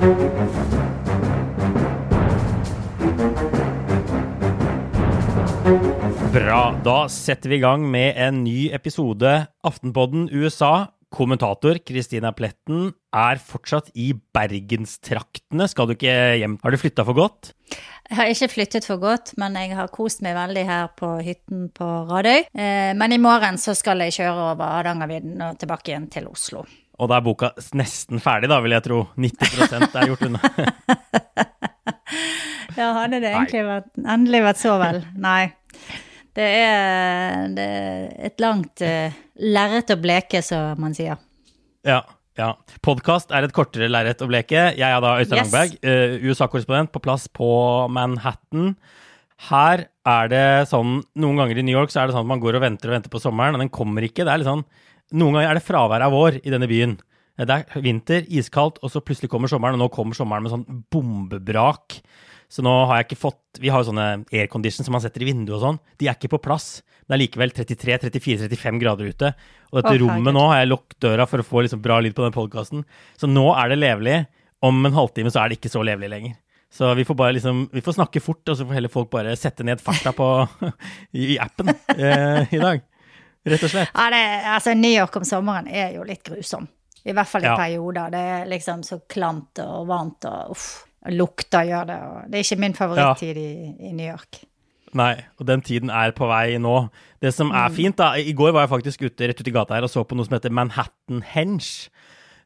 Bra. Da setter vi i gang med en ny episode Aftenpodden USA. Kommentator Kristina Pletten er fortsatt i bergenstraktene. Skal du ikke hjem? Har du flytta for godt? Jeg har ikke flyttet for godt, men jeg har kost meg veldig her på hytten på Radøy. Eh, men i morgen så skal jeg kjøre over Hardangervidda og tilbake igjen til Oslo. Og da er boka nesten ferdig, da, vil jeg tro. 90% er gjort unna. ja, hadde det egentlig vært, endelig vært så vel? Nei. Det er, det er et langt uh, lerret å bleke, som man sier. Ja. ja. Podkast er et kortere lerret å bleke. Jeg er da Øystein yes. Langberg, uh, USA-korrespondent på plass på Manhattan. Her er det sånn Noen ganger i New York så er det sånn at man går og venter og venter på sommeren, og den kommer ikke. Det er litt sånn Noen ganger er det fravær av vår i denne byen. Det er vinter, iskaldt, og så plutselig kommer sommeren, og nå kommer sommeren med sånn bombebrak. Så nå har jeg ikke fått Vi har jo sånne aircondition som man setter i vinduet og sånn. De er ikke på plass. Det er likevel 33-34-35 grader ute. Og dette oh, rommet nå har jeg lukket døra for å få liksom bra lyd på den podkasten. Så nå er det levelig. Om en halvtime så er det ikke så levelig lenger. Så vi får bare liksom Vi får snakke fort, og så får heller folk bare sette ned farta på i, appen eh, i dag. Rett og slett. Ja, det, altså New York om sommeren er jo litt grusom. I hvert fall i ja. perioder. Det er liksom så klamt og varmt og uff. Lukta gjør det. Og det er ikke min favorittid ja. i, i, New York. Nei, og den tiden er på vei nå. Det som er mm. fint, da I går var jeg faktisk ute rett ut i gata her og så på noe som heter Manhattan Henge.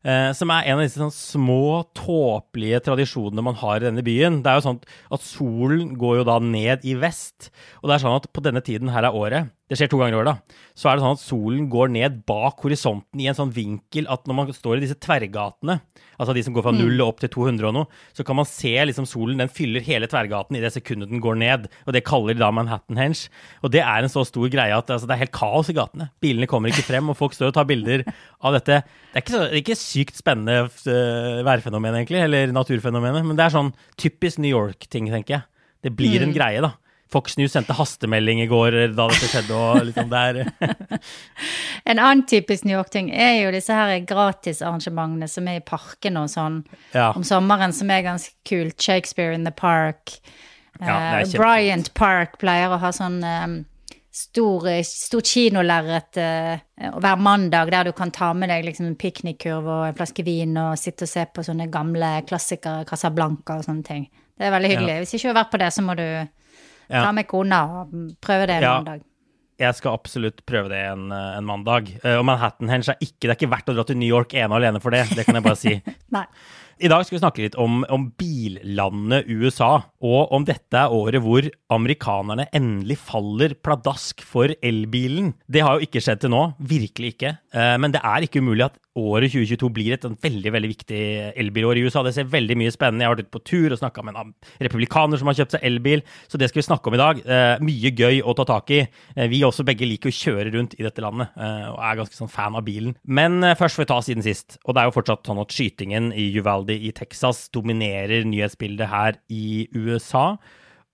Eh, som er en av disse sånn små, tåpelige tradisjonene man har i denne byen. Det er jo sånn at solen går jo da ned i vest. Og det er sånn at på denne tiden her av året det skjer to ganger i året, da. Så er det sånn at solen går ned bak horisonten i en sånn vinkel at når man står i disse tverrgatene, altså de som går fra 0 mm. opp til 200 og noe, så kan man se liksom solen, den fyller hele tverrgaten i det sekundet den går ned. Og det kaller de da Manhattan Henge. Og det er en så stor greie at altså, det er helt kaos i gatene. Bilene kommer ikke frem, og folk står og tar bilder av dette. Det er ikke, så, det ikke sykt spennende uh, værfenomen, egentlig, eller naturfenomenet, men det er sånn typisk New York-ting, tenker jeg. Det blir en mm. greie, da. Fox News sendte hastemelding i går da dette skjedde, og liksom der En annen typisk New York-ting er jo disse her gratisarrangementene som er i parkene og sånn ja. om sommeren, som er ganske kult. Shakespeare in the Park. Ja, uh, Bryant Park pleier å ha sånn um, stor, stor kinolerret uh, hver mandag der du kan ta med deg liksom en piknikkurv og en flaske vin og sitte og se på sånne gamle klassikere, Casablanca og sånne ting. Det er veldig hyggelig. Ja. Hvis ikke du har vært på det, så må du Ta med kona og prøve det en ja. mandag. Jeg skal absolutt prøve det en, en mandag. Uh, og Manhattan Henge er ikke, det er ikke verdt å dra til New York ene og alene for det. Det kan jeg bare si. Nei. I dag skal vi snakke litt om, om, billandet USA, og om dette er året hvor amerikanerne endelig faller pladask for elbilen. Det har jo ikke skjedd til nå, virkelig ikke. Uh, men det er ikke umulig at året 2022 blir et veldig veldig viktig elbilår i USA. Det ser veldig mye spennende Jeg har vært ute på tur og snakka med en republikaner som har kjøpt seg elbil, så det skal vi snakke om i dag. Eh, mye gøy å ta tak i. Eh, vi også begge liker å kjøre rundt i dette landet eh, og er ganske sånn fan av bilen. Men eh, først får vi ta siden sist. Og det er jo fortsatt sånn at skytingen i Uvaldi i Texas dominerer nyhetsbildet her i USA.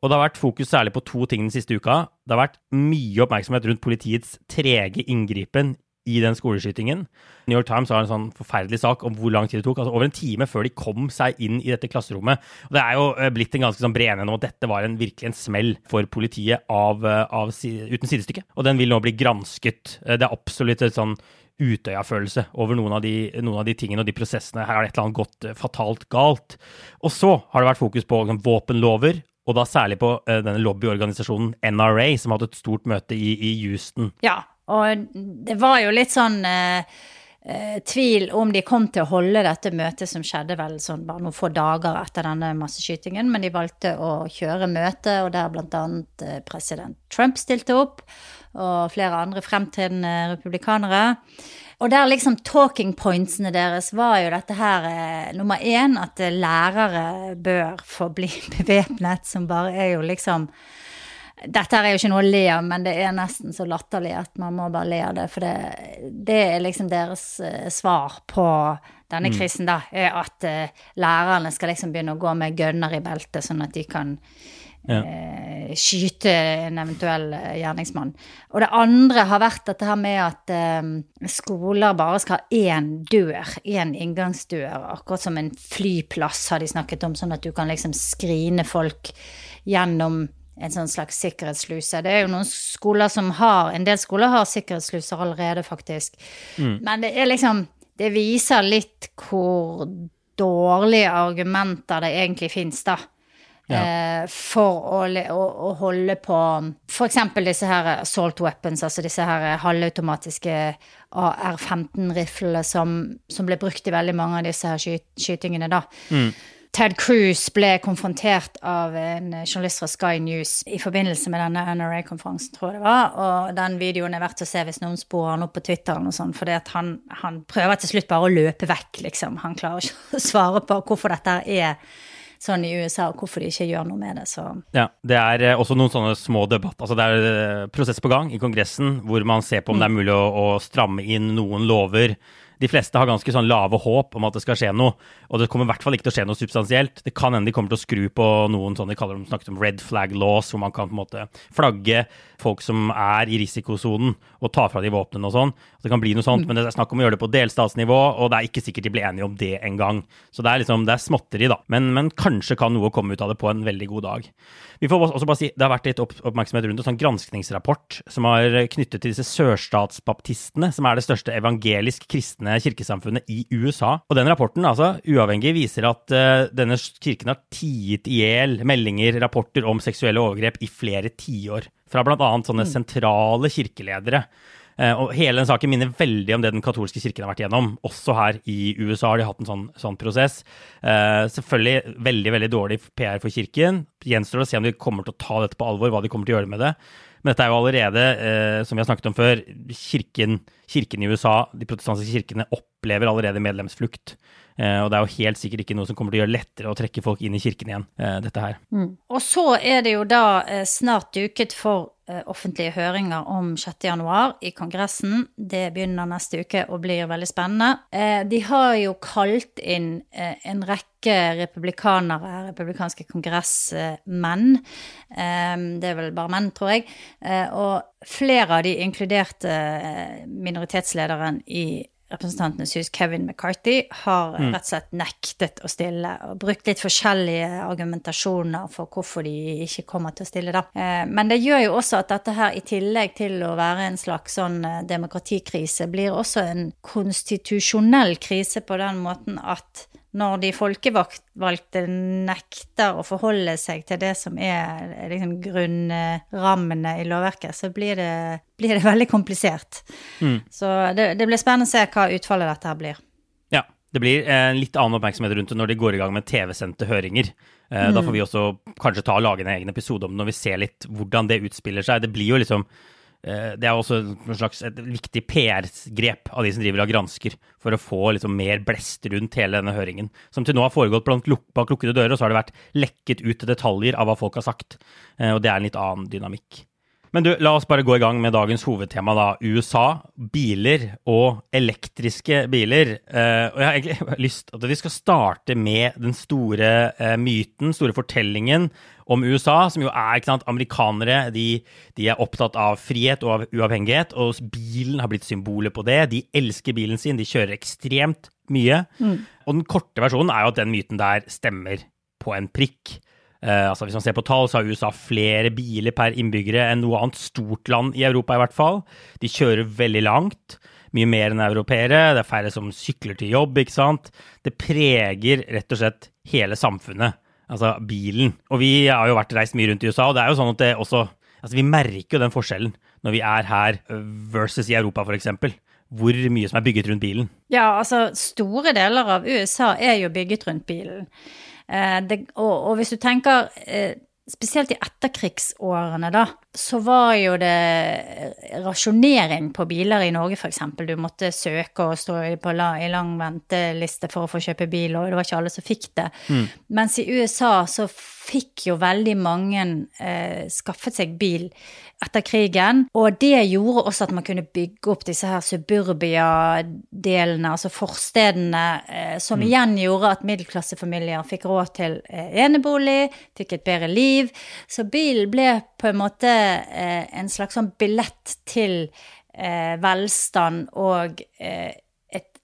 Og det har vært fokus særlig på to ting den siste uka. Det har vært mye oppmerksomhet rundt politiets trege inngripen i den skoleskytingen. New York Times har en sånn forferdelig sak om hvor lang tid det tok. altså Over en time før de kom seg inn i dette klasserommet. Og Det er jo eh, blitt en ganske sånn bred enighet om at dette var en, virkelig en smell for politiet av, eh, av, uten sidestykke. Og den vil nå bli gransket. Eh, det er absolutt et sånn Utøya-følelse over noen av, de, noen av, de, tingene og de prosessene. Her har det et eller annet gått fatalt galt. Og så har det vært fokus på liksom, våpenlover, og da særlig på uh, denne lobbyorganisasjonen NRA, som hadde et stort møte i, i Houston. Ja, og det var jo litt sånn eh, eh, tvil om de kom til å holde dette møtet som skjedde vel sånn bare noen få dager etter denne masseskytingen, men de valgte å kjøre møte, og der bl.a. Eh, president Trump stilte opp, og flere andre fremtredende republikanere. Og der liksom talking pointsene deres var jo dette her eh, nummer én, at lærere bør få bli bevæpnet, som bare er jo liksom dette er jo ikke noe å le av, men det er nesten så latterlig at man må bare le av det. For det, det er liksom deres uh, svar på denne mm. krisen, da. Er at uh, lærerne skal liksom begynne å gå med gønner i beltet, sånn at de kan ja. uh, skyte en eventuell gjerningsmann. Og det andre har vært dette her med at skoler bare skal ha én dør, én inngangsdør. Akkurat som en flyplass har de snakket om, sånn at du kan liksom skrine folk gjennom en sånn slags sikkerhetssluse. Det er jo noen skoler som har En del skoler har sikkerhetssluser allerede, faktisk. Mm. Men det er liksom Det viser litt hvor dårlige argumenter det egentlig fins, da. Ja. Eh, for å, å, å, holde på f.eks. disse her assault weapons, altså disse her halvautomatiske AR-15-riflene som, som, ble brukt i veldig mange av disse her sky skytingene, da. Mm. Ted Cruz ble konfrontert av en journalist fra Sky News i forbindelse med denne NRA-konferansen, tror jeg det var. Og den videoen er verdt å se hvis noen sporer han opp på Twitter, eller noe sånt, fordi han, han, prøver til slutt bare å løpe vekk, liksom. Han klarer ikke å svare på hvorfor dette er sånn i USA, og hvorfor de ikke gjør noe med det. Så. Ja, Det er eh, også noen sånne små debatter. Altså, det er eh, prosess på gang i Kongressen hvor man ser på om mm. det er mulig å, å stramme inn noen lover de fleste har ganske sånn lave håp om at det skal skje noe. Og det kommer i hvert fall ikke til å skje noe substansielt. Det kan hende de kommer til å skru på noen sånn de kaller dem, snakket om red flag laws, hvor man kan på en måte flagge folk som er i risikosonen, og ta fra de våpnene og sånn. Det kan bli noe sånt, mm. men det er snakk om å gjøre det på delstatsnivå, og det er ikke sikkert de blir enige om det engang. Så det er liksom, det er småtteri, da. Men, men kanskje kan noe komme ut av det på en veldig god dag. Vi får også bare si, Det har vært litt oppmerksomhet rundt en sånn granskningsrapport som har knyttet til disse sørstatsbaptistene, som er det største evangelisk kristne kirkesamfunnet i USA. Og den rapporten, altså uavhengig, viser at uh, denne kirken har tiet i hjel meldinger, rapporter om seksuelle overgrep i flere tiår. Fra bl.a. sånne mm. sentrale kirkeledere. Uh, og hele den saken minner veldig om det den katolske kirken har vært gjennom. Også her i USA har de hatt en sånn, sånn prosess. Uh, selvfølgelig veldig veldig dårlig PR for kirken. Gjenstår å se om de kommer til å ta dette på alvor, hva de kommer til å gjøre med det. Men dette er jo allerede, eh, som vi har snakket om før, kirken, kirken, i USA, de protestantiske kirkene, opplever allerede medlemsflukt. Eh, og det er jo helt sikkert ikke noe som kommer til å gjøre lettere å trekke folk inn i kirken igjen, eh, dette her. Mm. Og så er det jo da eh, snart duket for Eh, offentlige høringer om 6.1 i Kongressen. Det begynner neste uke og blir veldig spennende. Eh, de har jo kalt inn eh, en rekke republikanere, republikanske kongressmenn. Det er vel bare menn, tror jeg. Og flere av de inkluderte minoritetslederen i Representantenes hus, Kevin McCarthy, har mm. rett og slett nektet å stille og brukt litt forskjellige argumentasjoner for hvorfor de ikke kommer til å stille, da. Eh, men det gjør jo også at dette her, i tillegg til å være en slags sånn eh, demokratikrise, blir også en konstitusjonell krise på den måten at når de folkevalgte nekter å forholde seg til det som er liksom, grunnrammene i lovverket, så blir det, blir det veldig komplisert. Mm. Så det, det, blir spennende å se hva utfallet dette her blir. Ja. Det blir en litt annen oppmerksomhet rundt det når de går i gang med TV-sendte høringer. Mm. Da får vi også kanskje ta og lage en egen episode om det når vi ser litt hvordan det utspiller seg. Det blir jo liksom Eh, det er også et viktig PR-grep av de som driver og gransker, for å få liksom mer blest rundt hele denne høringen. Som til nå har foregått blant bak lukkede dører, og så har det vært lekket ut detaljer av hva folk har sagt. Eh, og det er en litt annen dynamikk. Men du, la oss bare gå i gang med dagens hovedtema, da. USA, biler og elektriske biler. Uh, og jeg har egentlig lyst til at vi skal starte med den store uh, myten, store fortellingen om USA, som jo er ikke sant, amerikanere. De, de, er opptatt av frihet og av uavhengighet, og bilen har blitt symbolet på det. De elsker bilen sin, de kjører ekstremt mye. Mm. Og den korte versjonen er jo at den myten der stemmer på en prikk. Uh, altså Hvis man ser på tall, så har USA flere biler per innbyggere enn noe annet stort land i Europa, i hvert fall. De kjører veldig langt. Mye mer enn europeere. Det er færre som sykler til jobb, ikke sant. Det preger rett og slett hele samfunnet. Altså bilen. Og vi har jo vært reist mye rundt i USA, og det er jo sånn at det også Altså vi merker jo den forskjellen når vi er her versus i Europa, f.eks hvor mye som er bygget rundt bilen. Ja, altså store deler av USA er jo bygget rundt bilen. Eh, det, og, og, hvis du tenker eh, spesielt i etterkrigsårene, da, så var jo det rasjonering på biler i Norge, f.eks. Du måtte søke og stå på la, i lang venteliste for å få kjøpe bil, og det var ikke alle som fikk det. Mm. Mens i USA så fikk jo veldig mange eh, skaffet seg bil etter krigen. Og det gjorde også at man kunne bygge opp disse her suburbia-delene, altså forstedene, eh, som mm. igjen gjorde at middelklassefamilier fikk råd til eh, enebolig, fikk et bedre liv. Så bilen ble på en måte eh, en slags sånn billett til velstand og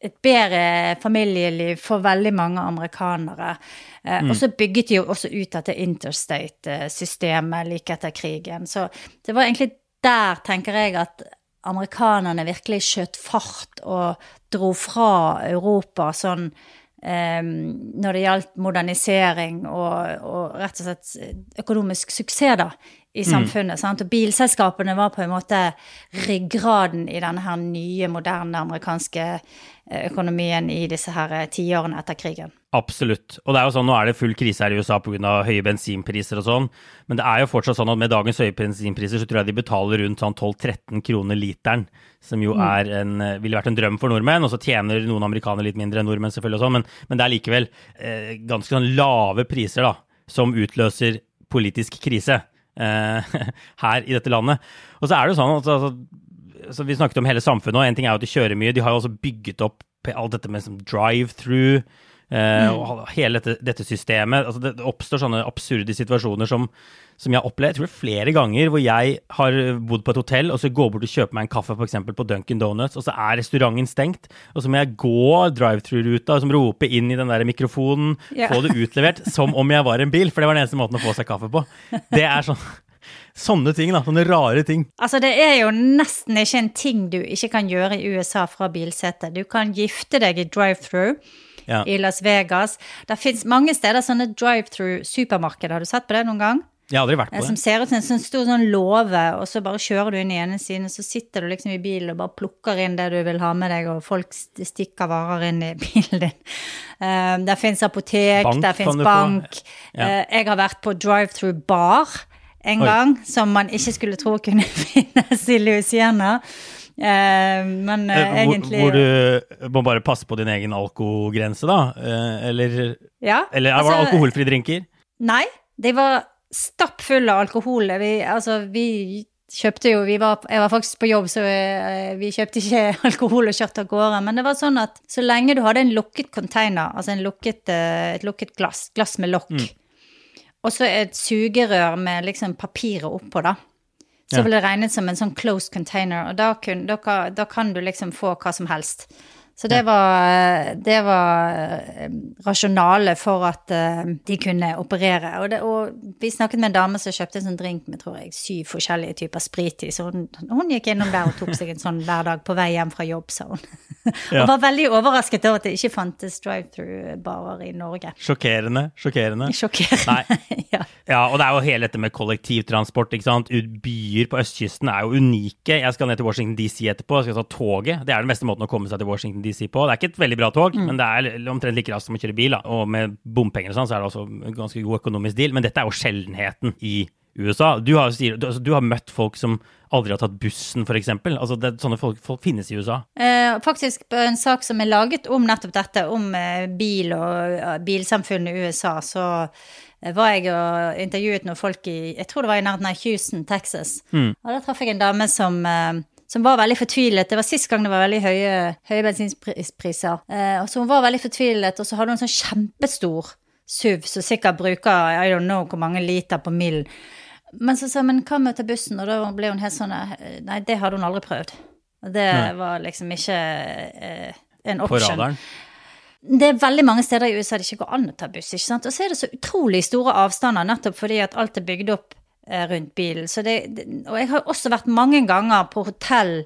et bedre familieliv for veldig mange amerikanere. Eh, mm. Og så bygget de jo også ut dette interstate-systemet like etter krigen. Så det var egentlig der, tenker jeg, at amerikanerne virkelig skjøt fart og dro fra Europa sånn når det gjaldt modernisering og, og, rett og slett økonomisk suksess da, i mm. samfunnet. Mm. Og bilselskapene var på en måte ryggraden i denne her nye, moderne amerikanske økonomien i disse her eh, tiårene etter krigen. Absolutt. Og det er jo sånn, nå er det full krise her i USA pga. høye bensinpriser og sånn, men det er jo fortsatt sånn at med dagens høye bensinpriser så tror jeg de betaler rundt sånn 12-13 kroner literen, som jo mm. er en, eh, ville vært en drøm for nordmenn. Og så tjener noen amerikanere litt mindre enn nordmenn, selvfølgelig, og sånn, men, men, det er likevel eh, ganske sånn lave priser da, som utløser politisk krise eh, her i dette landet. Og så er det jo sånn at altså, så Vi snakket om hele samfunnet, og en ting er jo at de kjører mye. De har jo også bygget opp alt dette med drive-through. Eh, mm. og hele dette, dette systemet. Altså det, oppstår sånne absurde situasjoner som, som jeg har opplevd jeg tror flere ganger, hvor jeg har bodd på et hotell, og så går bort og kjøper meg en kaffe f.eks. på Duncan Donuts, og så er restauranten stengt. Og så må jeg gå drive-through-ruta og rope inn i den der mikrofonen, yeah. få det utlevert som om jeg var en bil, for det var den eneste måten å få seg kaffe på. Det er sånn Sånne ting, da. Sånne rare ting. Altså, det er jo nesten ikke en ting du ikke kan gjøre i USA fra bilsetet. Du kan gifte deg i drive-through. Ja. I Las Vegas. Det fins mange steder sånne drive-through supermarkeder. Har du sett på det noen gang? Jeg har aldri vært på det. Som ser ut som en sånn stor sånn låve, og så bare kjører du inn i ene siden, så sitter du liksom i bilen og bare plukker inn det du vil ha med deg, og folk stikker varer inn i bilen din. Um, der fins apotek, bank, der fins bank. Ja. Uh, jeg har vært på drive-through bar en Oi. gang, som man ikke skulle tro kunne finnes i Louisiana. Eh, men eh, hvor, egentlig Hvor du må bare passe på din egen alkogrense, da? Eh, eller, ja, eller altså, var det alkoholfrie drinker? Nei, de var stappfulle av alkohol. Vi, altså, vi kjøpte jo var, Jeg var faktisk på jobb, så eh, vi kjøpte ikke alkohol og kjørte av gårde. Men det var sånn at så lenge du hadde en lukket container, altså lukket, eh, et lukket glass, glass med lokk, mm og så et sugerør med liksom papiret oppå, da. Så ja. vil det regnes som en sånn closed container, og da, kun, da, da, kan du liksom få hva som helst. Så det var, det var eh, rasjonalet for at eh, de kunne operere. Og, det, og, vi snakket med en dame som kjøpte en sånn drink med tror jeg, syv forskjellige typer sprit i. Så hun, hun, gikk innom der og tok seg en sånn hver dag på vei hjem fra jobb, sa hun. Ja. og var veldig overrasket over at det ikke fantes drive-through-barer i Norge. Sjokkerende. Sjokkerende. Sjokkerende, ja. ja. Og det er jo hele dette med kollektivtransport. ikke sant? Byer på østkysten er jo unike. Jeg skal ned til Washington DC etterpå, jeg skal ta toget. Det er den beste måten å komme seg til Washington DC på. Det er ikke et veldig bra tog, mm. men det er omtrent like raskt som å kjøre bil. Da. Og med bompenger og sånn, så er det også en ganske god økonomisk deal. Men dette er jo sjeldenheten i USA. Du har, du, altså, du har møtt folk som aldri har tatt bussen, f.eks. Altså, det, sånne folk, folk, finnes i USA. Eh, faktisk på en sak som er laget om nettopp dette, om eh, bil og uh, bilsamfunnet i USA, så eh, var jeg og intervjuet noen folk i Jeg tror det var i nærheten av Houston, Texas. Mm. Og da traff jeg en dame som eh, som var veldig fortvilet. Det var sist gang det var veldig høye, høye bensinpriser. Eh, så hun var veldig fortvilet, og så hadde hun en sånn kjempestor SUV som sikkert bruker I don't know hvor mange liter på mil. Men så sa hun men hva med å ta bussen? Og da ble hun helt sånn Nei, det hadde hun aldri prøvd. Og det nei. var liksom ikke eh, en option. På radaren? Det er veldig mange steder i USA det ikke går an å ta buss. ikke sant? Og så er det så utrolig store avstander, nettopp fordi at alt er bygd opp rundt bilen. Det, og jeg har også vært mange ganger på hotell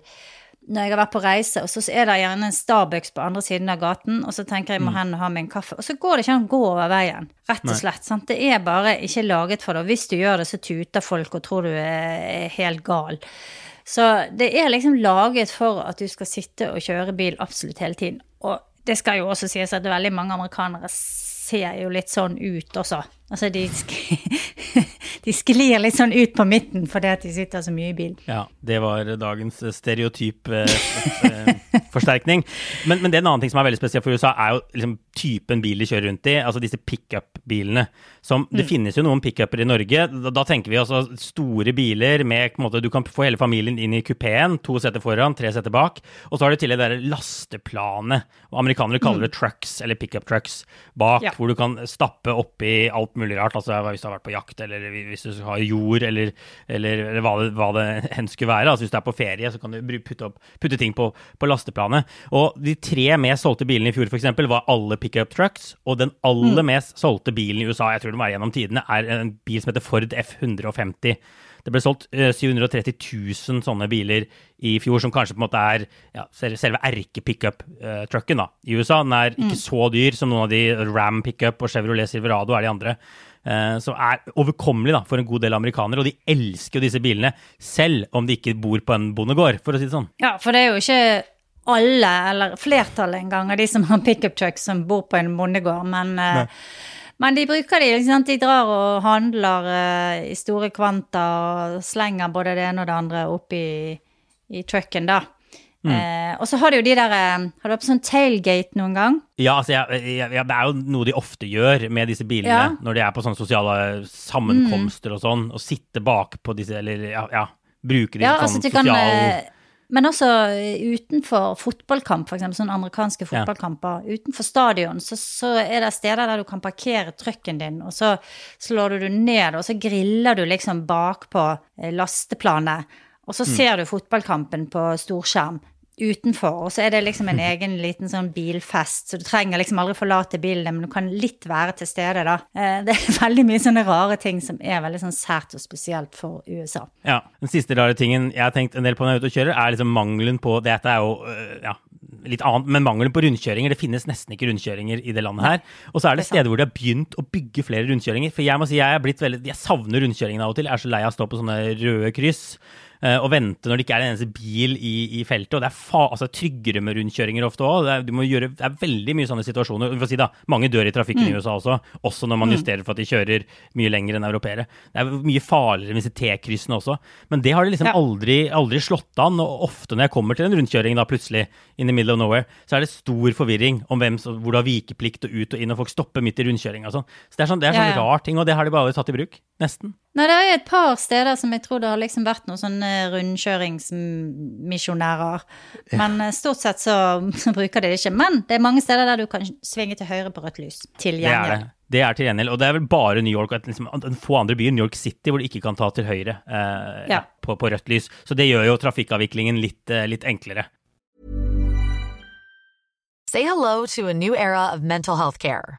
når jeg har vært på reise, og så er det gjerne en Starbucks på andre siden av gaten, og så tenker jeg jeg må mm. hen og ha meg en kaffe. Og så går det ikke an å gå over veien, rett og slett. Sant? Det er bare ikke laget for det. Og hvis du gjør det, så tuter folk og tror du er helt gal. Så det er liksom laget for at du skal sitte og kjøre bil absolutt hele tiden. Og det skal jo også sies at veldig mange amerikanere ser jo litt sånn ut også. Altså de, sk de sklir litt sånn ut på midten fordi at de sitter så mye i bil. Ja, det var dagens stereotypforsterkning. Eh, men, men det er en annen ting som er veldig spesielt for USA, er jo liksom typen bil de kjører rundt i. Altså disse pickup-bilene. Som Det mm. finnes jo noen pickuper i Norge. Da, da, tenker vi altså store biler med på en måte, Du kan få hele familien inn i kupeen. To seter foran, tre seter bak. Og så har du til det der lasteplanet. Amerikanere kaller mm. det trucks, eller pickup trucks, bak. Ja. Hvor du kan stappe oppi alt mulig rart. altså Hvis du har vært på jakt, eller hvis du har jord, eller, eller, eller hva, det, hva det enn skulle være. altså Hvis du er på ferie, så kan du putte, opp, putte ting på, på, lasteplanet. Og de tre mest solgte bilene i fjor, f.eks., var alle pickup trucks. Og den aller mm. mest solgte bilen i USA, jeg tror det var gjennom tidene, er en bil som heter Ford F150. Det ble solgt 730 eh, 000 sånne biler i fjor, som kanskje på en måte er ja, selve erke-pickup-trucken eh, i USA. Den er ikke mm. så dyr som noen av de Ram pickup og Chevrolet Silverado er de andre. Uh, som er overkommelig da, for en god del amerikanere. Og de elsker jo disse bilene, selv om de ikke bor på en bondegård, for å si det sånn. Ja, for det er jo ikke alle, eller flertallet engang, av de som har pickup truck som bor på en bondegård. Men uh, men de bruker de. Liksom, de drar og handler uh, i store kvanta og slenger både det ene og det andre opp i, i trucken, da. Mm. Uh, og så har de jo de der uh, Har du vært på sånn tailgate noen gang? Ja, altså, jeg, jeg, jeg, det er jo noe de ofte gjør med disse bilene ja. når de er på sånne sosiale sammenkomster mm. og sånn, og sitte bak på disse, eller ja, ja bruke de ja, sånn altså, sosial... Men også eh, utenfor fotballkamp, f.eks. sånne amerikanske fotballkamper. Ja. Utenfor stadion så, så, er det steder der du kan parkere trucken din, og så slår du ned, og så griller du liksom bakpå eh, lasteplanet. Og så mm. ser du fotballkampen på storskjerm utenfor, og så er det liksom en egen liten sånn bilfest, så du trenger liksom aldri forlate bilen, men du kan litt være til stede, da. Eh, det er veldig mye sånne rare ting som er veldig sånn sært og spesielt for USA. Ja. Den siste rare tingen jeg har tenkt en del på når jeg er ute og kjører, er liksom mangelen på Dette er jo øh, ja, litt annet, men mangelen på rundkjøringer. Det finnes nesten ikke rundkjøringer i det landet her. Og så er det steder hvor de har begynt å bygge flere rundkjøringer. For jeg må si jeg er blitt veldig Jeg savner rundkjøringene av og til. Jeg er så lei av å stå på sånne røde kryss. Eh, og vente når det ikke er en eneste bil i, i feltet. Og det er fa altså, tryggere med rundkjøringer ofte òg. Det, det, er veldig mye sånne situasjoner. Si da, mange dør i trafikken mm. i USA også, også når man mm. justerer for at de kjører mye lenger enn europeere. Det er mye farligere med disse T-kryssene også. Men det har de liksom ja. aldri, aldri, slått an. Og ofte når jeg kommer til en rundkjøring da plutselig, in the middle of nowhere, så er det stor forvirring om hvem, hvor du har vikeplikt og ut og inn, og folk stopper midt i rundkjøringa og sånn. Så det er sånn, det er sånn ja, ja. rar ting, og det har de bare tatt i bruk. Nesten. Nei, det er et par steder som jeg tror det har liksom vært noen sånne rundkjøringsmisjonærer. Men eh, stort sett så, bruker de det ikke. Men det er mange steder der du kan svinge til høyre på rødt lys. Til gjengjeld. Det er det. Det er til gjengjeld. Og det er vel bare New York og liksom, få andre byer, New York City, hvor du ikke kan ta til høyre eh, ja. på, på, rødt lys. Så det gjør jo trafikkavviklingen litt, eh, litt enklere. Say hello to a new era of mental health care.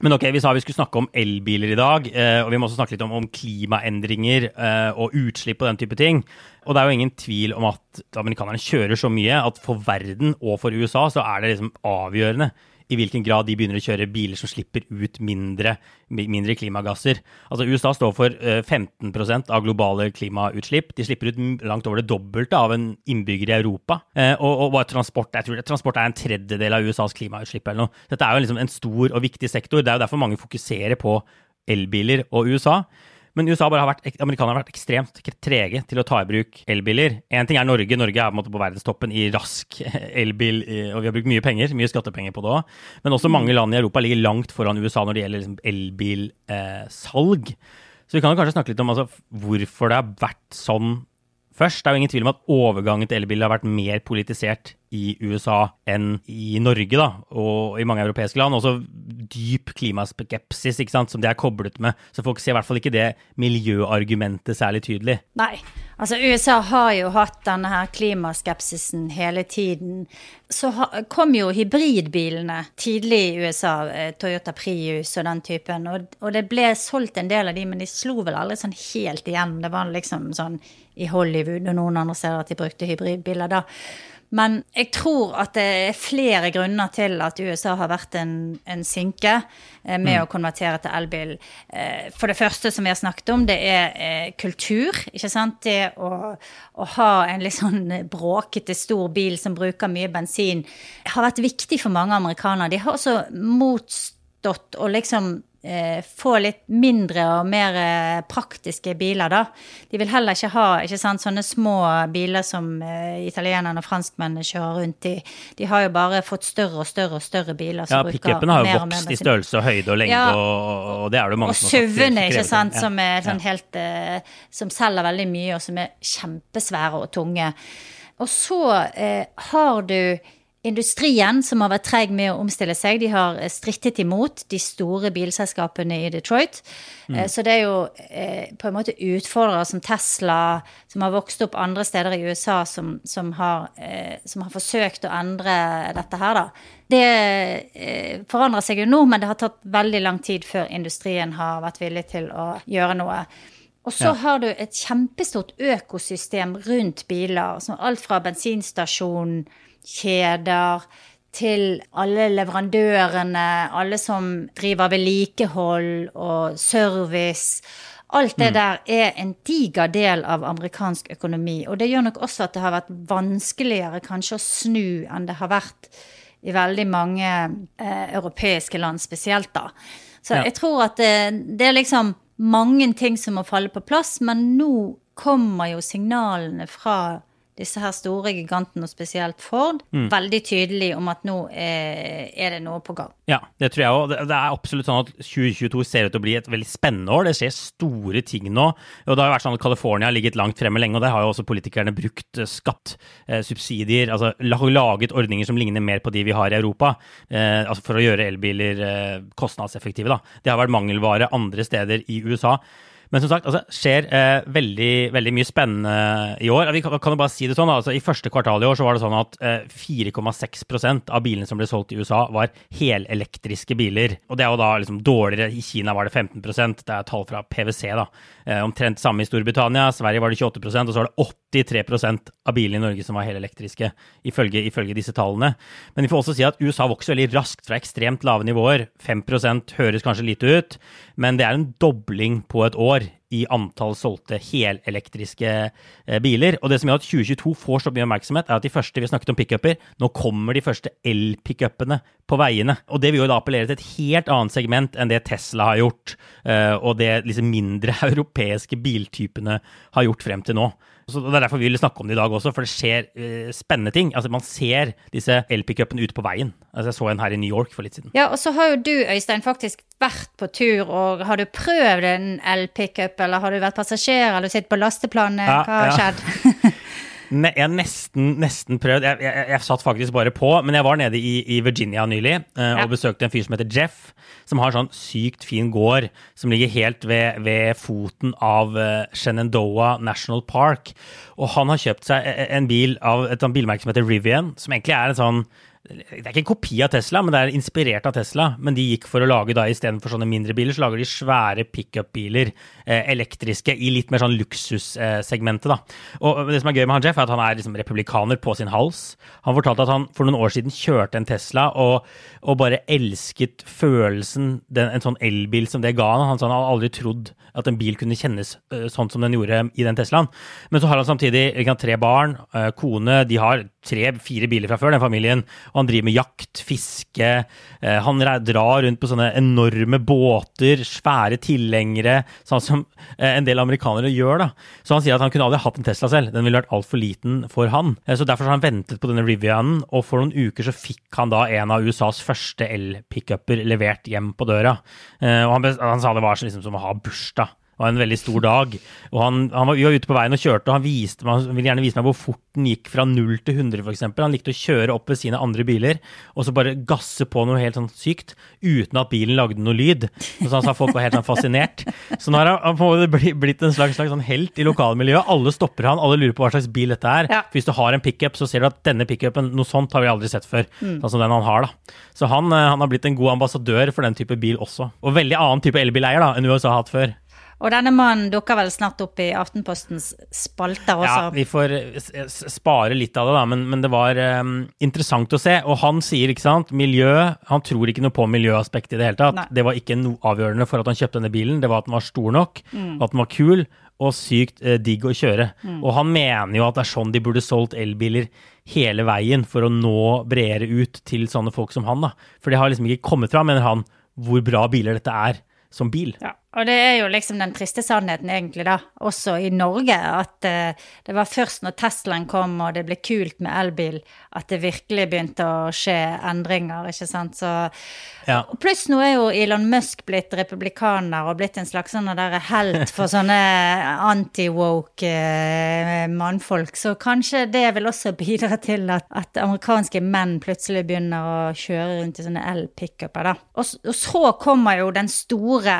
Men ok, Vi sa vi skulle snakke om elbiler i dag, eh, og vi må også snakke litt om, om klimaendringer eh, og utslipp og den type ting. Og det er jo ingen tvil om at amerikanerne kjører så mye at for verden og for USA så er det liksom avgjørende i hvilken grad de begynner å kjøre biler som slipper ut mindre, mindre klimagasser. Altså USA står for 15 eh, av globale klimautslipp. De slipper ut langt over det dobbelte av en innbygger i Europa. Og, og, og transport, jeg tror transport er en tredjedel av USAs klimautslipp eller noe. Dette er jo liksom en stor og viktig sektor. Det er jo derfor mange fokuserer på elbiler og USA. Men USA bare har vært, amerikanerne har vært ekstremt trege til å ta i bruk elbiler. Én ting er Norge. Norge er på, på verdenstoppen i rask elbil, og vi har brukt mye penger, mye skattepenger på det òg. Men også mange land i Europa ligger langt foran USA når det gjelder liksom elbilsalg. Eh, så vi kan kanskje snakke litt om altså, hvorfor det har vært sånn først. Det er jo ingen tvil om at overgangen til elbil har vært mer politisert i USA enn i Norge da, og i mange europeiske land. Også dyp klimaskepsis ikke sant, som det er koblet med. Så folk ser i hvert fall ikke det miljøargumentet særlig tydelig. Nei, altså USA har jo hatt denne her klimaskepsisen hele tiden. Så kom jo hybridbilene tidlig i USA, eh, Toyota Prius og den typen. Og, og det ble solgt en del av de, men de slo vel aldri sånn helt igjen. Det var liksom sånn i Hollywood og noen andre steder at de brukte hybridbiler da. Men jeg tror at det er flere grunner til at USA har vært en, en sinke eh, med mm. å konvertere til elbil. Eh, for det første, som vi har snakket om, det er eh, kultur. ikke sant? Det å, å ha en litt sånn bråkete, stor bil som bruker mye bensin, har vært viktig for mange amerikanere. De har også motstått og liksom få litt mindre og mer eh, praktiske biler, da. De vil heller ikke ha ikke sant, sånne små biler som eh, italienerne og franskmennene kjører rundt i. De har jo bare fått større og større og større biler. ja, pickupene har jo vokst i størrelse og høyde og lengde, ja, og, og, det er det mange og som har Og SUV-ene, ikke sant, ja. som er sånn helt eh, Som selger veldig mye, og som er kjempesvære og tunge. Og så eh, har du industrien, som har vært treig med å omstille seg, de har eh, strittet imot de store bilselskapene i Detroit. Mm. Eh, så det er jo eh, på en måte utfordrere som Tesla, som har vokst opp andre steder i USA, som, som, har, som har, forsøkt å endre dette her, da. Det forandrer seg jo nå, men det har tatt veldig lang tid før industrien har vært villig til å gjøre noe. Og så ja. har du et kjempestort økosystem rundt biler, som alt fra bensinstasjonen kjeder, til alle leverandørene, alle som driver vedlikehold og service. Alt det mm. der er en diger del av amerikansk økonomi. Og det gjør nok også at det har vært vanskeligere kanskje å snu enn det har vært i veldig mange eh, europeiske land spesielt, da. Så ja. jeg tror at det, det er liksom mange ting som må falle på plass, men nå kommer jo signalene fra disse her store gigantene, og spesielt Ford, mm. veldig tydelig om at nå er, er, det noe på gang. Ja, det tror jeg òg. Det er absolutt sånn at 2022 ser ut til å bli et veldig spennende år. Det skjer store ting nå. Og det har jo vært sånn at California har ligget langt fremme lenge, og der har jo også politikerne brukt eh, skatt, eh, subsidier, altså laget ordninger som ligner mer på de vi har i Europa, eh, altså for å gjøre elbiler eh, kostnadseffektive. da. Det har vært mangelvare andre steder i USA. Men som sagt, altså, skjer eh, veldig, veldig, mye spennende i år. Vi kan, kan jo bare si det sånn, altså, I første kvartal i år så var det sånn at eh, 4,6% av bilene som ble solgt i USA, var helelektriske biler. Og det er jo da liksom dårligere. I Kina var det 15% Det er tall fra PwC. da. Eh, omtrent samme i Storbritannia. Sverige var det 28% og så var det 83% av bilene i Norge som var helelektriske, ifølge, ifølge disse tallene. Men vi får også si at USA vokser veldig raskt fra ekstremt lave nivåer. 5 høres kanskje lite ut, men det er en dobling på et år i antall solgte helelektriske eh, biler. Og det som gjør at 2022 får så mye oppmerksomhet, er at de første vi snakket om pickuper, nå kommer de første elpickupene på veiene. Og det vil jo da appellere til et helt annet segment enn det Tesla har gjort, eh, og det liksom mindre europeiske biltypene har gjort frem til nå. Så det er derfor vi vil snakke om det i dag også, for det skjer uh, spennende ting. Altså Man ser disse elpickupene ute på veien. Altså Jeg så en her i New York for litt siden. Ja, og så har jo du, Øystein, faktisk vært på tur, og har du prøvd en elpickup, eller har du vært passasjer, eller du sitter på lasteplanet? Ja, Hva har ja. skjedd? Ne, jeg nesten, nesten prøvd. Jeg, jeg, jeg, satt faktisk bare på, men jeg var nede i, i Virginia nylig uh, ja. og besøkte en fyr som heter Jeff, som har sånn sykt fin gård som ligger helt ved, ved foten av uh, Shenandoah National Park. Og han har kjøpt seg en bil av et bilmerke som heter Rivian, som egentlig er en sånn det er ikke en kopi av Tesla, men det er inspirert av Tesla. Men de gikk for å lage da istedenfor sånne mindre biler, så lager de svære pickup-biler, eh, elektriske, i litt mer sånn luksussegmentet, da. Og det som er gøy med han Jeff, er at han er liksom republikaner på sin hals. Han fortalte at han for noen år siden kjørte en Tesla og, og bare elsket følelsen den, en sånn elbil som det ga han. Han sa han hadde aldri trodd at en bil kunne kjennes uh, sånn som den gjorde i den Teslaen. Men så har han samtidig tre barn, uh, kone, de har tre-fire biler fra før, den familien. Og han driver med jakt, fiske. Uh, han drar rundt på sånne enorme båter, svære tilhengere, sånn som en del amerikanere gjør. da. Så han sier at han kunne aldri hatt en Tesla selv, den ville vært altfor liten for han. så derfor har han ventet på denne Rivianen, og for noen uker så fikk han da en av USAs første elpickuper levert hjem på døra. og han, han sa det var liksom som å ha bursdag var en veldig stor dag. Og han, han var, vi var ute på veien og kjørte, og han, viste, han ville gjerne vise meg hvor fort den gikk fra 0 til 100, f.eks. Han likte å kjøre opp ved sine andre biler og så bare gasse på noe helt sånn sykt uten at bilen lagde noe lyd. Og så han sa folk var helt sånn fascinert. Så nå har han på en måte blitt en slags, slags sånn helt i lokalmiljøet. Alle stopper han, alle lurer på hva slags bil dette er. Ja. Hvis du har en pickup, så ser du at denne pickupen, noe sånt har vi aldri sett før. Mm. Sånn som den han har, da. Så han, eh, han, har blitt en god ambassadør for den type bil også. Og veldig annen type elbileier da, enn USA har hatt før. Og denne mannen dukker vel snart opp i Aftenpostens spalter også? Ja, vi får spare litt av det, da, men, men det var um, interessant å se. Og han sier, ikke sant, miljø Han tror ikke noe på miljøaspektet i det hele tatt. Nei. Det var ikke noe avgjørende for at han kjøpte denne bilen, det var at den var stor nok, mm. at den var kul og sykt eh, digg å kjøre. Mm. Og han mener jo at det er sånn de burde solgt elbiler hele veien for å nå bredere ut til sånne folk som han, da. For det har liksom ikke kommet fram, mener han, hvor bra biler dette er som bil. Ja. Og det er jo liksom den triste sannheten, egentlig, da, også i Norge, at uh, det var først når Teslaen kom og det ble kult med elbil, at det virkelig begynte å skje endringer, ikke sant. Så ja. Pluss nå er jo Elon Musk blitt republikaner og blitt en slags sånn der helt for sånne anti-woke uh, mannfolk, så kanskje det vil også bidra til at, at amerikanske menn plutselig begynner å kjøre rundt i sånne el-pickuper, da. Og, og så kommer jo den store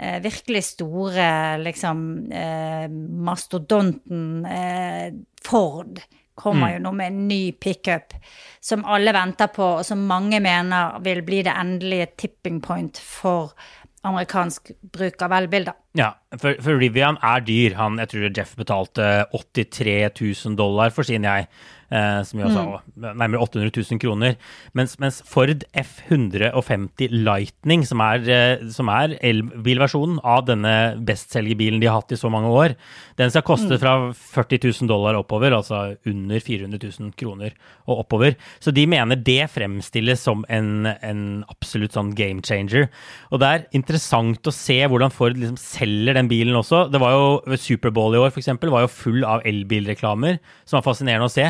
eh, virkelig store, liksom eh, Mastodonten eh, Ford kommer mm. jo nå med en ny pickup som alle venter på, og som mange mener vil bli det endelige tipping point for amerikansk bruk av elbilder. Ja, for, for Rivian er dyr. Han, jeg tror Jeff betalte 83 000 dollar for sin, jeg eh, som jo altså mm. nærmere 800 000 kroner. Mens, mens Ford F150 Lightning, som er, eh, er elbilversjonen av denne bestselgerbilen de har hatt i så mange år, den skal koste mm. fra 40 000 dollar oppover, altså under 400 000 kroner og oppover. Så de mener det fremstilles som en, en absolutt sånn game changer. Og det er interessant å se hvordan Ford liksom selger den bilen også. Det var jo Superbowl i år, f.eks., var jo full av elbilreklamer, som var fascinerende å se.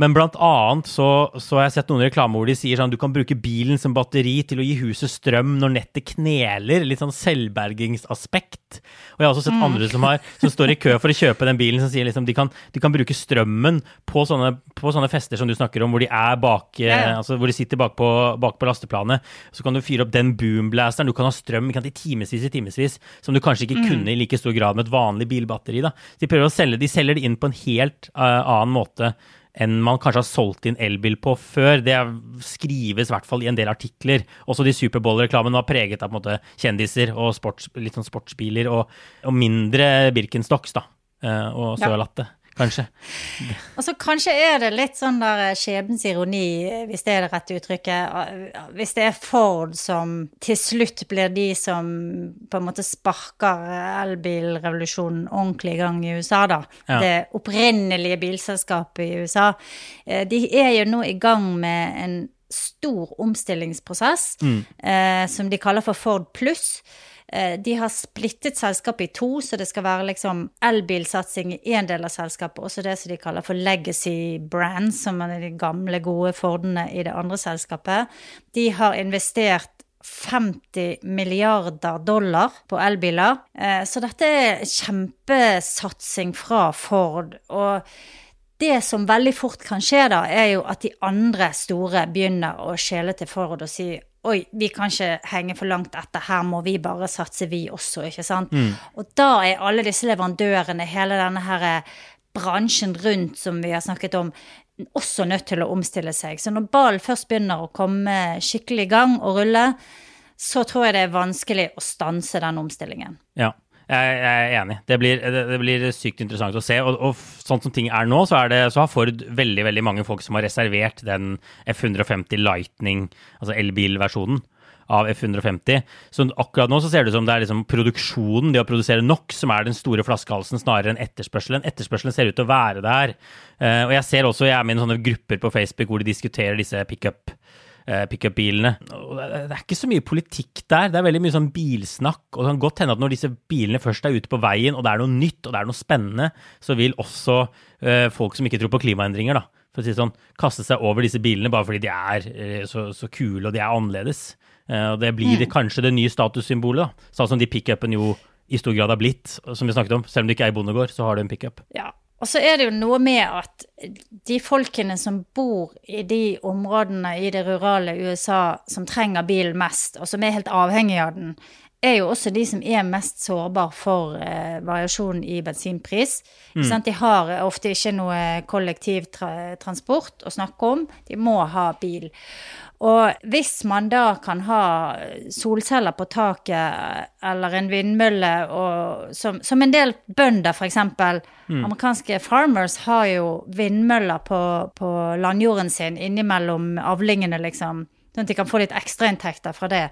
Men blant annet så, så, har jeg sett noen reklamer hvor de sier sånn du kan bruke bilen som batteri til å gi huset strøm når nettet kneler. Litt sånn selvbergingsaspekt. Og jeg har også sett mm. andre som, har, som, står i kø for å kjøpe den bilen, som sier liksom de kan, de kan bruke strømmen på sånne, på sånne, fester som du snakker om, hvor de bak, ja. Altså, hvor de sitter bak på, bak på lasteplanet. Så kan du fyre opp den boomblasteren. Du kan ha strøm kan, i timevis i timevis, som du kanskje ikke mm. kunne i like stor grad med et vanlig bilbatteri. Da. De prøver å selge, de selger det inn på en helt uh, annen måte enn man kanskje har solgt inn elbil på før. Det skrives i hvert fall i en del artikler. Også de Superbowl-reklamene var preget av måte, kjendiser og sports, litt sånn sportsbiler, og, og mindre Birkenstocks da, eh, og Sørlatte. Ja kanskje. Altså, kanskje er det litt sånn der eh, skjebnens ironi, hvis det er det rette uttrykket. Eh, hvis det er Ford som til slutt blir de som på en måte sparker elbilrevolusjonen ordentlig i gang i USA, da. Ja. Det opprinnelige bilselskapet i USA. Eh, de er jo nå i gang med en stor omstillingsprosess mm. eh, som de kaller for Ford Pluss. Eh, de har splittet selskapet i to, så det skal være liksom elbilsatsing i én del av selskapet, også det som de kaller for legacy brands, som er de gamle, gode Fordene i det andre selskapet. De har investert 50 milliarder dollar på elbiler. Eh, så dette er kjempesatsing fra Ford. Og det som veldig fort kan skje da, er jo at de andre store begynner å skjele til Ford og si Oi, vi kan ikke henge for langt etter, her må vi bare satse, vi også, ikke sant. Mm. Og da er alle disse leverandørene, hele denne her eh, bransjen rundt som vi har snakket om, også nødt til å omstille seg. Så når ballen først begynner å komme skikkelig i gang og rulle, så tror jeg det er vanskelig å stanse den omstillingen. Ja. Jeg, er enig. Det blir, det blir, sykt interessant å se. Og, og, sånn som ting er nå, så, er det, så, har Ford veldig veldig mange folk som har reservert den F150 Lightning, altså elbilversjonen av F150. Så akkurat nå så ser det ut som det er liksom produksjonen, det å produsere nok, som er den store flaskehalsen, snarere enn etterspørselen. Etterspørselen ser ut til å være der. Uh, og jeg ser også, jeg er med i sånne grupper på Facebook hvor de diskuterer disse pickup Eh, pickup-bilene. Det er ikke så mye politikk der, det er veldig mye sånn bilsnakk. Og det kan godt hende at når disse bilene først er ute på veien, og det er noe nytt og det er noe spennende, så vil også eh, folk som ikke tror på klimaendringer, da, for å si det sånn, kaste seg over disse bilene bare fordi de er eh, så, så, kule og de er annerledes. Eh, og det blir det, mm. kanskje det nye statussymbolet, da. Sånn som de pickupene jo i stor grad har blitt, som vi snakket om. Selv om du ikke er i bondegård, så har du en pickup. Ja, og så er det jo noe med at de folkene som bor i de områdene i det rurale USA som trenger bilen mest, og som er helt avhengig av den, er jo også de som er mest sårbare for eh, variasjon i bensinpris. Mm. De har ofte ikke noe kollektivtransport å snakke om, de må ha bil. Og hvis man da kan ha solceller på taket eller en vindmølle, og, som, som, en del bønder f.eks. Mm. Amerikanske farmers har jo vindmøller på, på landjorden sin innimellom avlingene, liksom. Sånn at de kan få litt ekstrainntekter fra det.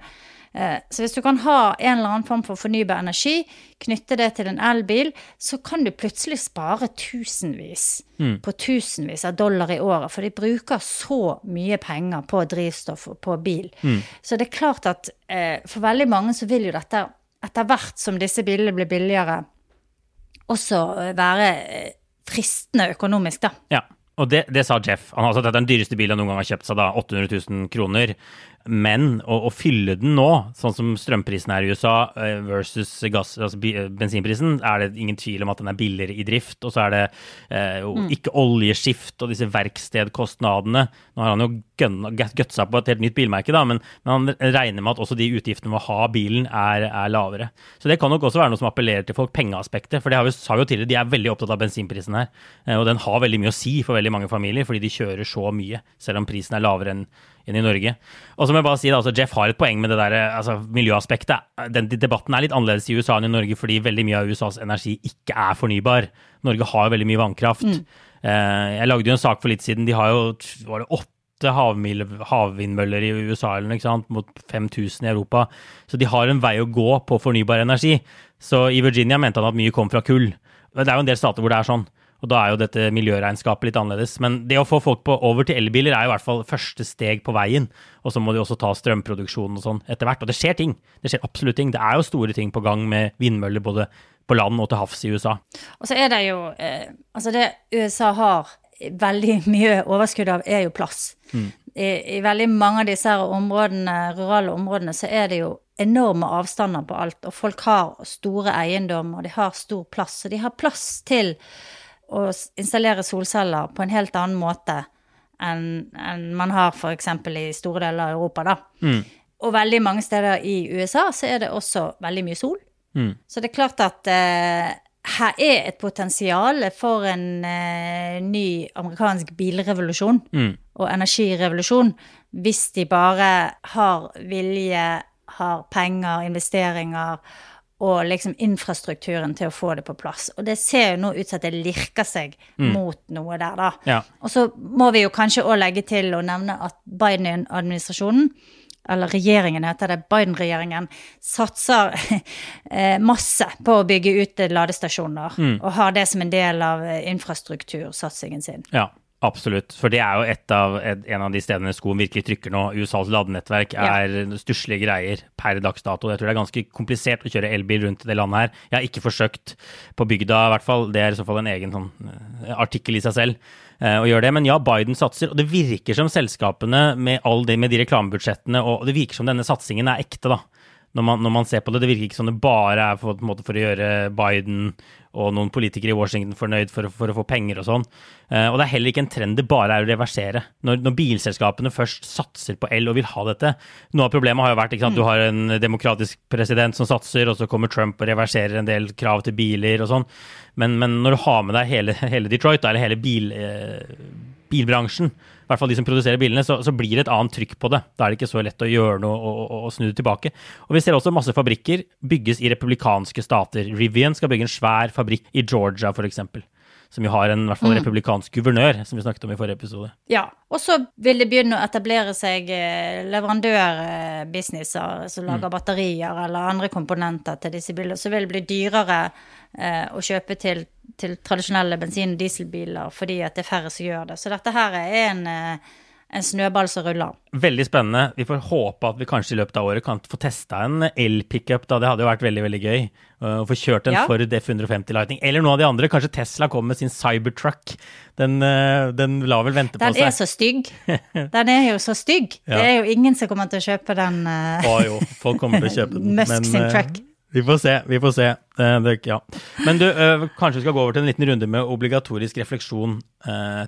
Eh, så hvis du kan ha en eller annen form for fornybar energi, knytte det til en elbil, så kan du plutselig spare tusenvis mm. på tusenvis av dollar i året. For de bruker så mye penger på drivstoff og på bil. Mm. Så det er klart at eh, for veldig mange så vil jo dette, etter hvert som disse bilene blir billigere, også være eh, fristende økonomisk, da. Ja. Og det, det, sa Jeff. Han har sagt at den dyreste bilen han noen gang har kjøpt seg, da 800 000 kroner. Men å, å, fylle den nå, sånn som strømprisen er i USA eh, versus gass, altså bensinprisen, er det ingen tvil om at den er billigere i drift. Og så er det eh, mm. ikke oljeskift og disse verkstedkostnadene. Nå har han jo gutsa på et helt nytt bilmerke, da, men, men, han regner med at også de utgiftene med å ha bilen er, er, lavere. Så det kan nok også være noe som appellerer til folk, pengeaspektet. For det har vi, sa vi jo tidligere, de er veldig opptatt av bensinprisen her. Eh, og den har veldig mye å si for veldig mange familier, fordi de kjører så mye, selv om prisen er lavere enn enn i Norge. Og så må jeg bare si da, altså Jeff har et poeng med det der, altså miljøaspektet. Den debatten er litt annerledes i USA enn i Norge fordi veldig mye av USAs energi ikke er fornybar. Norge har veldig mye vannkraft. Mm. Eh, jeg lagde jo en sak for litt siden. De har jo var det åtte havvindmøller i USA eller noe, ikke sant? mot 5000 i Europa. Så de har en vei å gå på fornybar energi. Så i Virginia mente han at mye kom fra kull. Det er jo en del stater hvor det er sånn. Og da er jo dette miljøregnskapet litt annerledes. Men det å få folk på, over til elbiler er jo i hvert fall første steg på veien. Og så må de også ta strømproduksjonen og sånn etter hvert. Og det skjer ting. Det skjer absolutt ting. Det er jo store ting på gang med vindmøller både på land og til havs i USA. Og så er det jo eh, Altså, det USA har veldig mye overskudd av, er jo plass. Mm. I, I, veldig mange av disse områdene, rurale områdene så er det jo enorme avstander på alt. Og folk har store eiendommer, og de har stor plass. Så de har plass til å installere solceller på en helt annen måte enn, en man har f.eks. i store deler av Europa, da. Mm. Og veldig mange steder i USA så er det også veldig mye sol. Mm. Så det er klart at eh, her er et potensial for en eh, ny amerikansk bilrevolusjon mm. og energirevolusjon hvis de bare har vilje, har penger, investeringer og liksom infrastrukturen til å få det på plass. Og det ser jo nå ut som at det lirker seg mm. mot noe der, da. Ja. Og så må vi jo kanskje òg legge til å nevne at Biden-administrasjonen eller regjeringen heter det, Biden-regjeringen, satser eh, masse på å bygge ut ladestasjoner. Mm. Og har det som en del av eh, infrastruktursatsingen sin. Ja, Absolutt, for det er jo et av, et, en av de stedene skoen virkelig trykker nå. USAs ladenettverk er ja. stusslige greier per dags dato. Jeg tror det er ganske komplisert å kjøre elbil rundt det landet her. Jeg har ikke forsøkt på bygda, i hvert fall. Det er i så fall en egen sånn, uh, artikkel i seg selv uh, å gjøre det. Men ja, Biden satser, og det virker som selskapene med, all det, med de reklamebudsjettene, og det virker som denne satsingen er ekte, da når man, når man, ser på det. Det virker ikke som det bare er for, for, å gjøre Biden og noen politikere i Washington fornøyd for, for å få penger og sånn. Uh, og det er heller ikke en trend det bare er å reversere. Når, når, bilselskapene først satser på el og vil ha dette Noe av problemet har jo vært at du har en demokratisk president som satser, og så kommer Trump og reverserer en del krav til biler og sånn. Men, men, når du har med deg hele, hele Detroit, eller hele bil, uh, bilbransjen, i hvert fall de som produserer bilene, så, så, blir det et annet trykk på det. Da er det ikke så lett å gjøre noe og, og, og snu det tilbake. Og vi ser også masse fabrikker bygges i republikanske stater. Rivian skal bygge en svær fabrikk i Georgia, f.eks som jo har en i hvert fall mm. republikansk guvernør, som vi snakket om i forrige episode. Ja, og så vil det begynne å etablere seg eh, leverandørbusinesser som lager mm. batterier eller andre komponenter til disse bilene. Så vil det bli dyrere eh, å kjøpe til, til tradisjonelle bensin- og dieselbiler fordi at det er færre som gjør det. Så dette her er en eh, en snøball som ruller. Veldig spennende. Vi får håpe at vi kanskje i løpet av året kan få testa en elpickup. Det hadde jo vært veldig veldig gøy. Å få kjørt en ja. Ford F150 Lightning. Eller noen av de andre. Kanskje Tesla kommer med sin Cybertruck. Den, eh, den lar vel vente den på seg. Den er så stygg. Den er jo så stygg. Ja. Det er jo ingen som kommer til å kjøpe den. Å jo, folk kommer til å kjøpe den. Musk sin truck. Vi får se, vi får se. Det, ja. Men du, kanskje vi skal gå over til en liten runde med obligatorisk refleksjon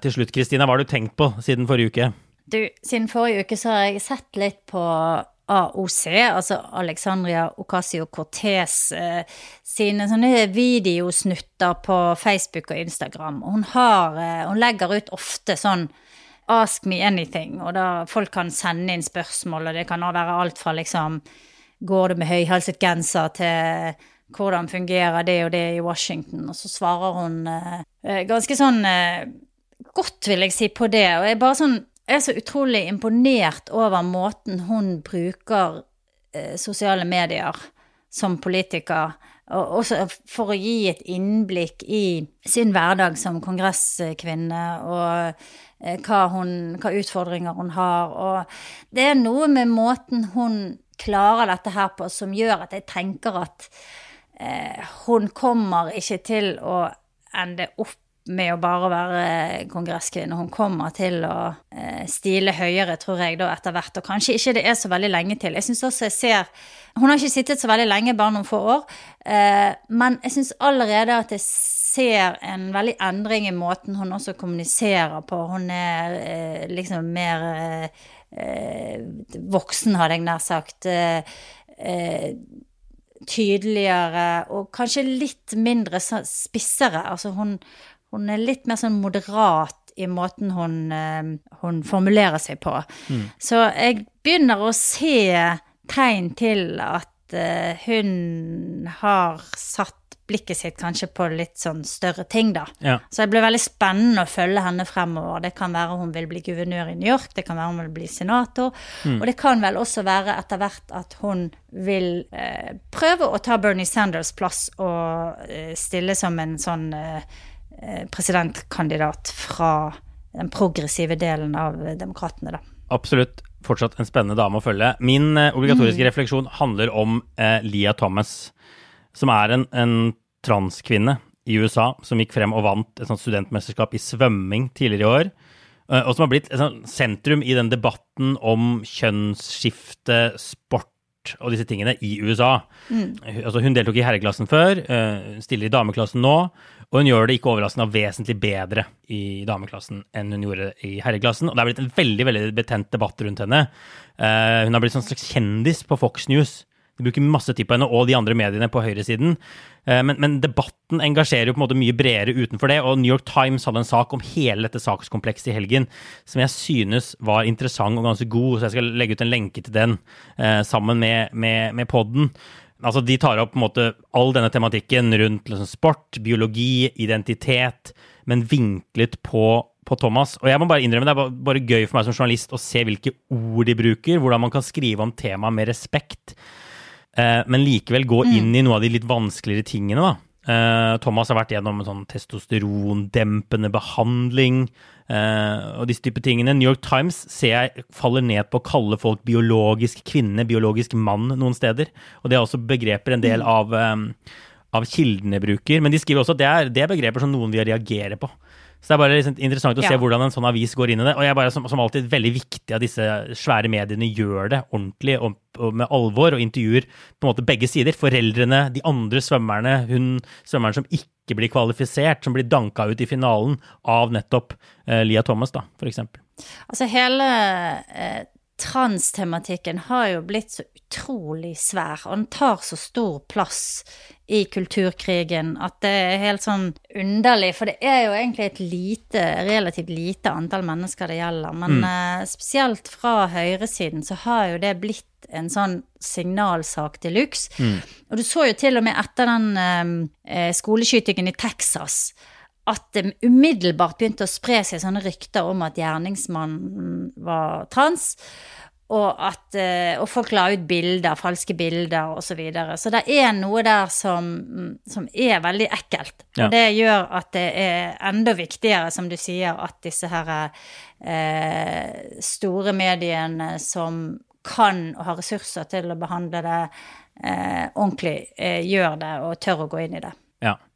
til slutt. Kristina, hva har du tenkt på siden forrige uke? Du, siden forrige uke så har jeg sett litt på AOC, altså Alexandria Ocasio-Cortez eh, sine sånne videosnutter på Facebook og Instagram. Hun, har, eh, hun legger ut ofte sånn Ask me anything, og da folk kan sende inn spørsmål, og det kan være alt fra liksom Går det med høyhalset genser til hvordan fungerer det og det i Washington? Og så svarer hun eh, eh ganske sånn eh, godt, vil jeg si, på det. Og jeg er bare sånn jeg er så utrolig imponert over måten hun bruker eh, sosiale medier som politiker, og også for å gi et innblikk i sin hverdag som kongresskvinne, og eh, hva, hun, hva utfordringer hun har. Og det er noe med måten hun klarer dette her på, som gjør at jeg tenker at eh, hun kommer ikke til å ende opp med å bare være kongresskvinne. Hun kommer til å eh, stile høyere, tror jeg, da etter hvert. Og kanskje ikke det er så veldig lenge til. Jeg syns også jeg ser Hun har ikke sittet så veldig lenge, bare noen få år. Eh, men jeg syns allerede at jeg ser en veldig endring i måten hun også kommuniserer på. Hun er eh, liksom mer voksen, hadde jeg nær sagt tydeligere og kanskje litt mindre spissere. Altså hun, hun er litt mer sånn moderat i måten hun, eh, hun formulerer seg på. Mm. Så jeg begynner å se tegn til at hun har satt blikket sitt kanskje på litt sånn større ting, da. Ja. Så det blir veldig spennende å følge henne fremover. Det kan være hun vil bli guvernør i New York, det kan være hun vil bli senator, mm. og det kan vel også være etter hvert at hun vil eh, prøve å ta Bernie Sanders' plass og eh, stille som en sånn eh, Eh, presidentkandidat fra den progressive delen av demokratene, da. Absolutt. Fortsatt en spennende dame å følge. Min eh, obligatoriske mm. refleksjon handler om eh, Lia Thomas, som er en, en, transkvinne i USA som gikk frem og vant et sånt studentmesterskap i svømming tidligere i år. Eh, og som har blitt et sånt sentrum i den debatten om kjønnsskifte, sport og disse tingene i USA. Mm. Altså, hun deltok i herreklassen før, uh, stiller i dameklassen nå. Og hun gjør det ikke overraskende vesentlig bedre i dameklassen enn hun gjorde i herreklassen. Og det er blitt en veldig veldig betent debatt rundt henne. Uh, hun har blitt en slags kjendis på Fox News. De bruker masse tid på henne og de andre mediene på høyresiden. Uh, men, men, debatten engasjerer jo på en måte mye bredere utenfor det. Og New York Times hadde en sak om hele dette sakskomplekset i helgen som jeg synes var interessant og ganske god, så jeg skal legge ut en lenke til den uh, sammen med, med, med podden. Altså, de tar opp på en måte all denne tematikken rundt liksom, sport, biologi, identitet, men vinklet på, på, Thomas. Og jeg må bare innrømme, det er bare, gøy for meg som journalist å se hvilke ord de bruker, hvordan man kan skrive om temaet med respekt, eh, men likevel gå mm. inn i noe av de litt vanskeligere tingene, da. Uh, Thomas har vært gjennom en sånn testosterondempende behandling uh, og disse type tingene. New York Times ser jeg faller ned på å kalle folk biologisk kvinne, biologisk mann noen steder. Og det er også begreper en del mm. av, av kildene bruker. Men de skriver også at det er, det er begreper som noen vil reagere på. Så det er bare liksom interessant å ja. se hvordan en sånn avis går inn i det. Og jeg er bare som, som, alltid veldig viktig at disse svære mediene gjør det ordentlig og, og, med alvor, og intervjuer på en måte begge sider. Foreldrene, de andre svømmerne, hun svømmeren som ikke blir kvalifisert, som blir danka ut i finalen av nettopp uh, Lia Thomas, da, for eksempel. Altså hele eh, transtematikken har jo blitt så utrolig svær, og den tar så stor plass i kulturkrigen at det er helt sånn underlig. For det er jo egentlig et lite, relativt lite antall mennesker det gjelder. Men mm. uh, spesielt fra høyresiden så har jo det blitt en sånn signalsak de luxe. Mm. Og du så jo til og med etter den uh, skoleskytingen i Texas at det umiddelbart begynte å spre seg sånne rykter om at gjerningsmannen var trans. Og, at, eh, og folk la ut bilder, falske bilder osv. Så, videre. så det er noe der som, som er veldig ekkelt. Og det gjør at det er enda viktigere, som du sier, at disse her eh, store mediene som kan og har ressurser til å behandle det eh, ordentlig, eh, gjør det og tør å gå inn i det.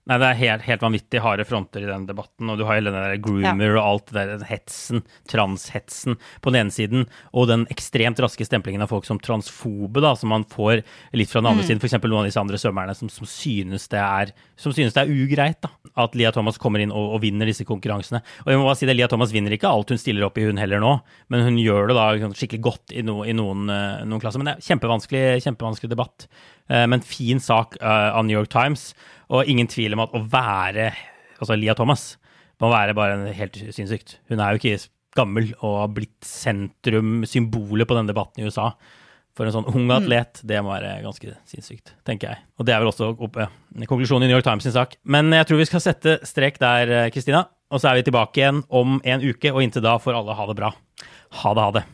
Nei, det er helt, helt vanvittig harde fronter i den debatten. Og du har hele den der groomer og alt det der hetsen, transhetsen, på den ene siden, og den ekstremt raske stemplingen av folk som transfobe, da, som man får litt fra den andre mm. siden. F.eks. noen av disse andre svømmerne som, som, synes det er, som synes det er ugreit da, at Lia Thomas kommer inn og, og, vinner disse konkurransene. Og jeg må bare si det, Lia Thomas vinner ikke alt hun stiller opp i, hun heller nå, men hun gjør det da skikkelig godt i, no, i noen, uh, noen klasser. Men det er kjempevanskelig, kjempevanskelig debatt. Uh, men fin sak uh, av New York Times. Og ingen tvil om at å være altså Lia Thomas må være bare helt sinnssykt. Hun er jo ikke gammel og har blitt sentrum, symbolet på denne debatten i USA. For en sånn ung mm. atlet, det må være ganske sinnssykt, tenker jeg. Og det er vel også oppe, konklusjonen i New York Times sin sak. Men jeg tror vi skal sette strek der, Kristina. Og så er vi tilbake igjen om en uke, og inntil da får alle ha det bra. Ha det, ha det.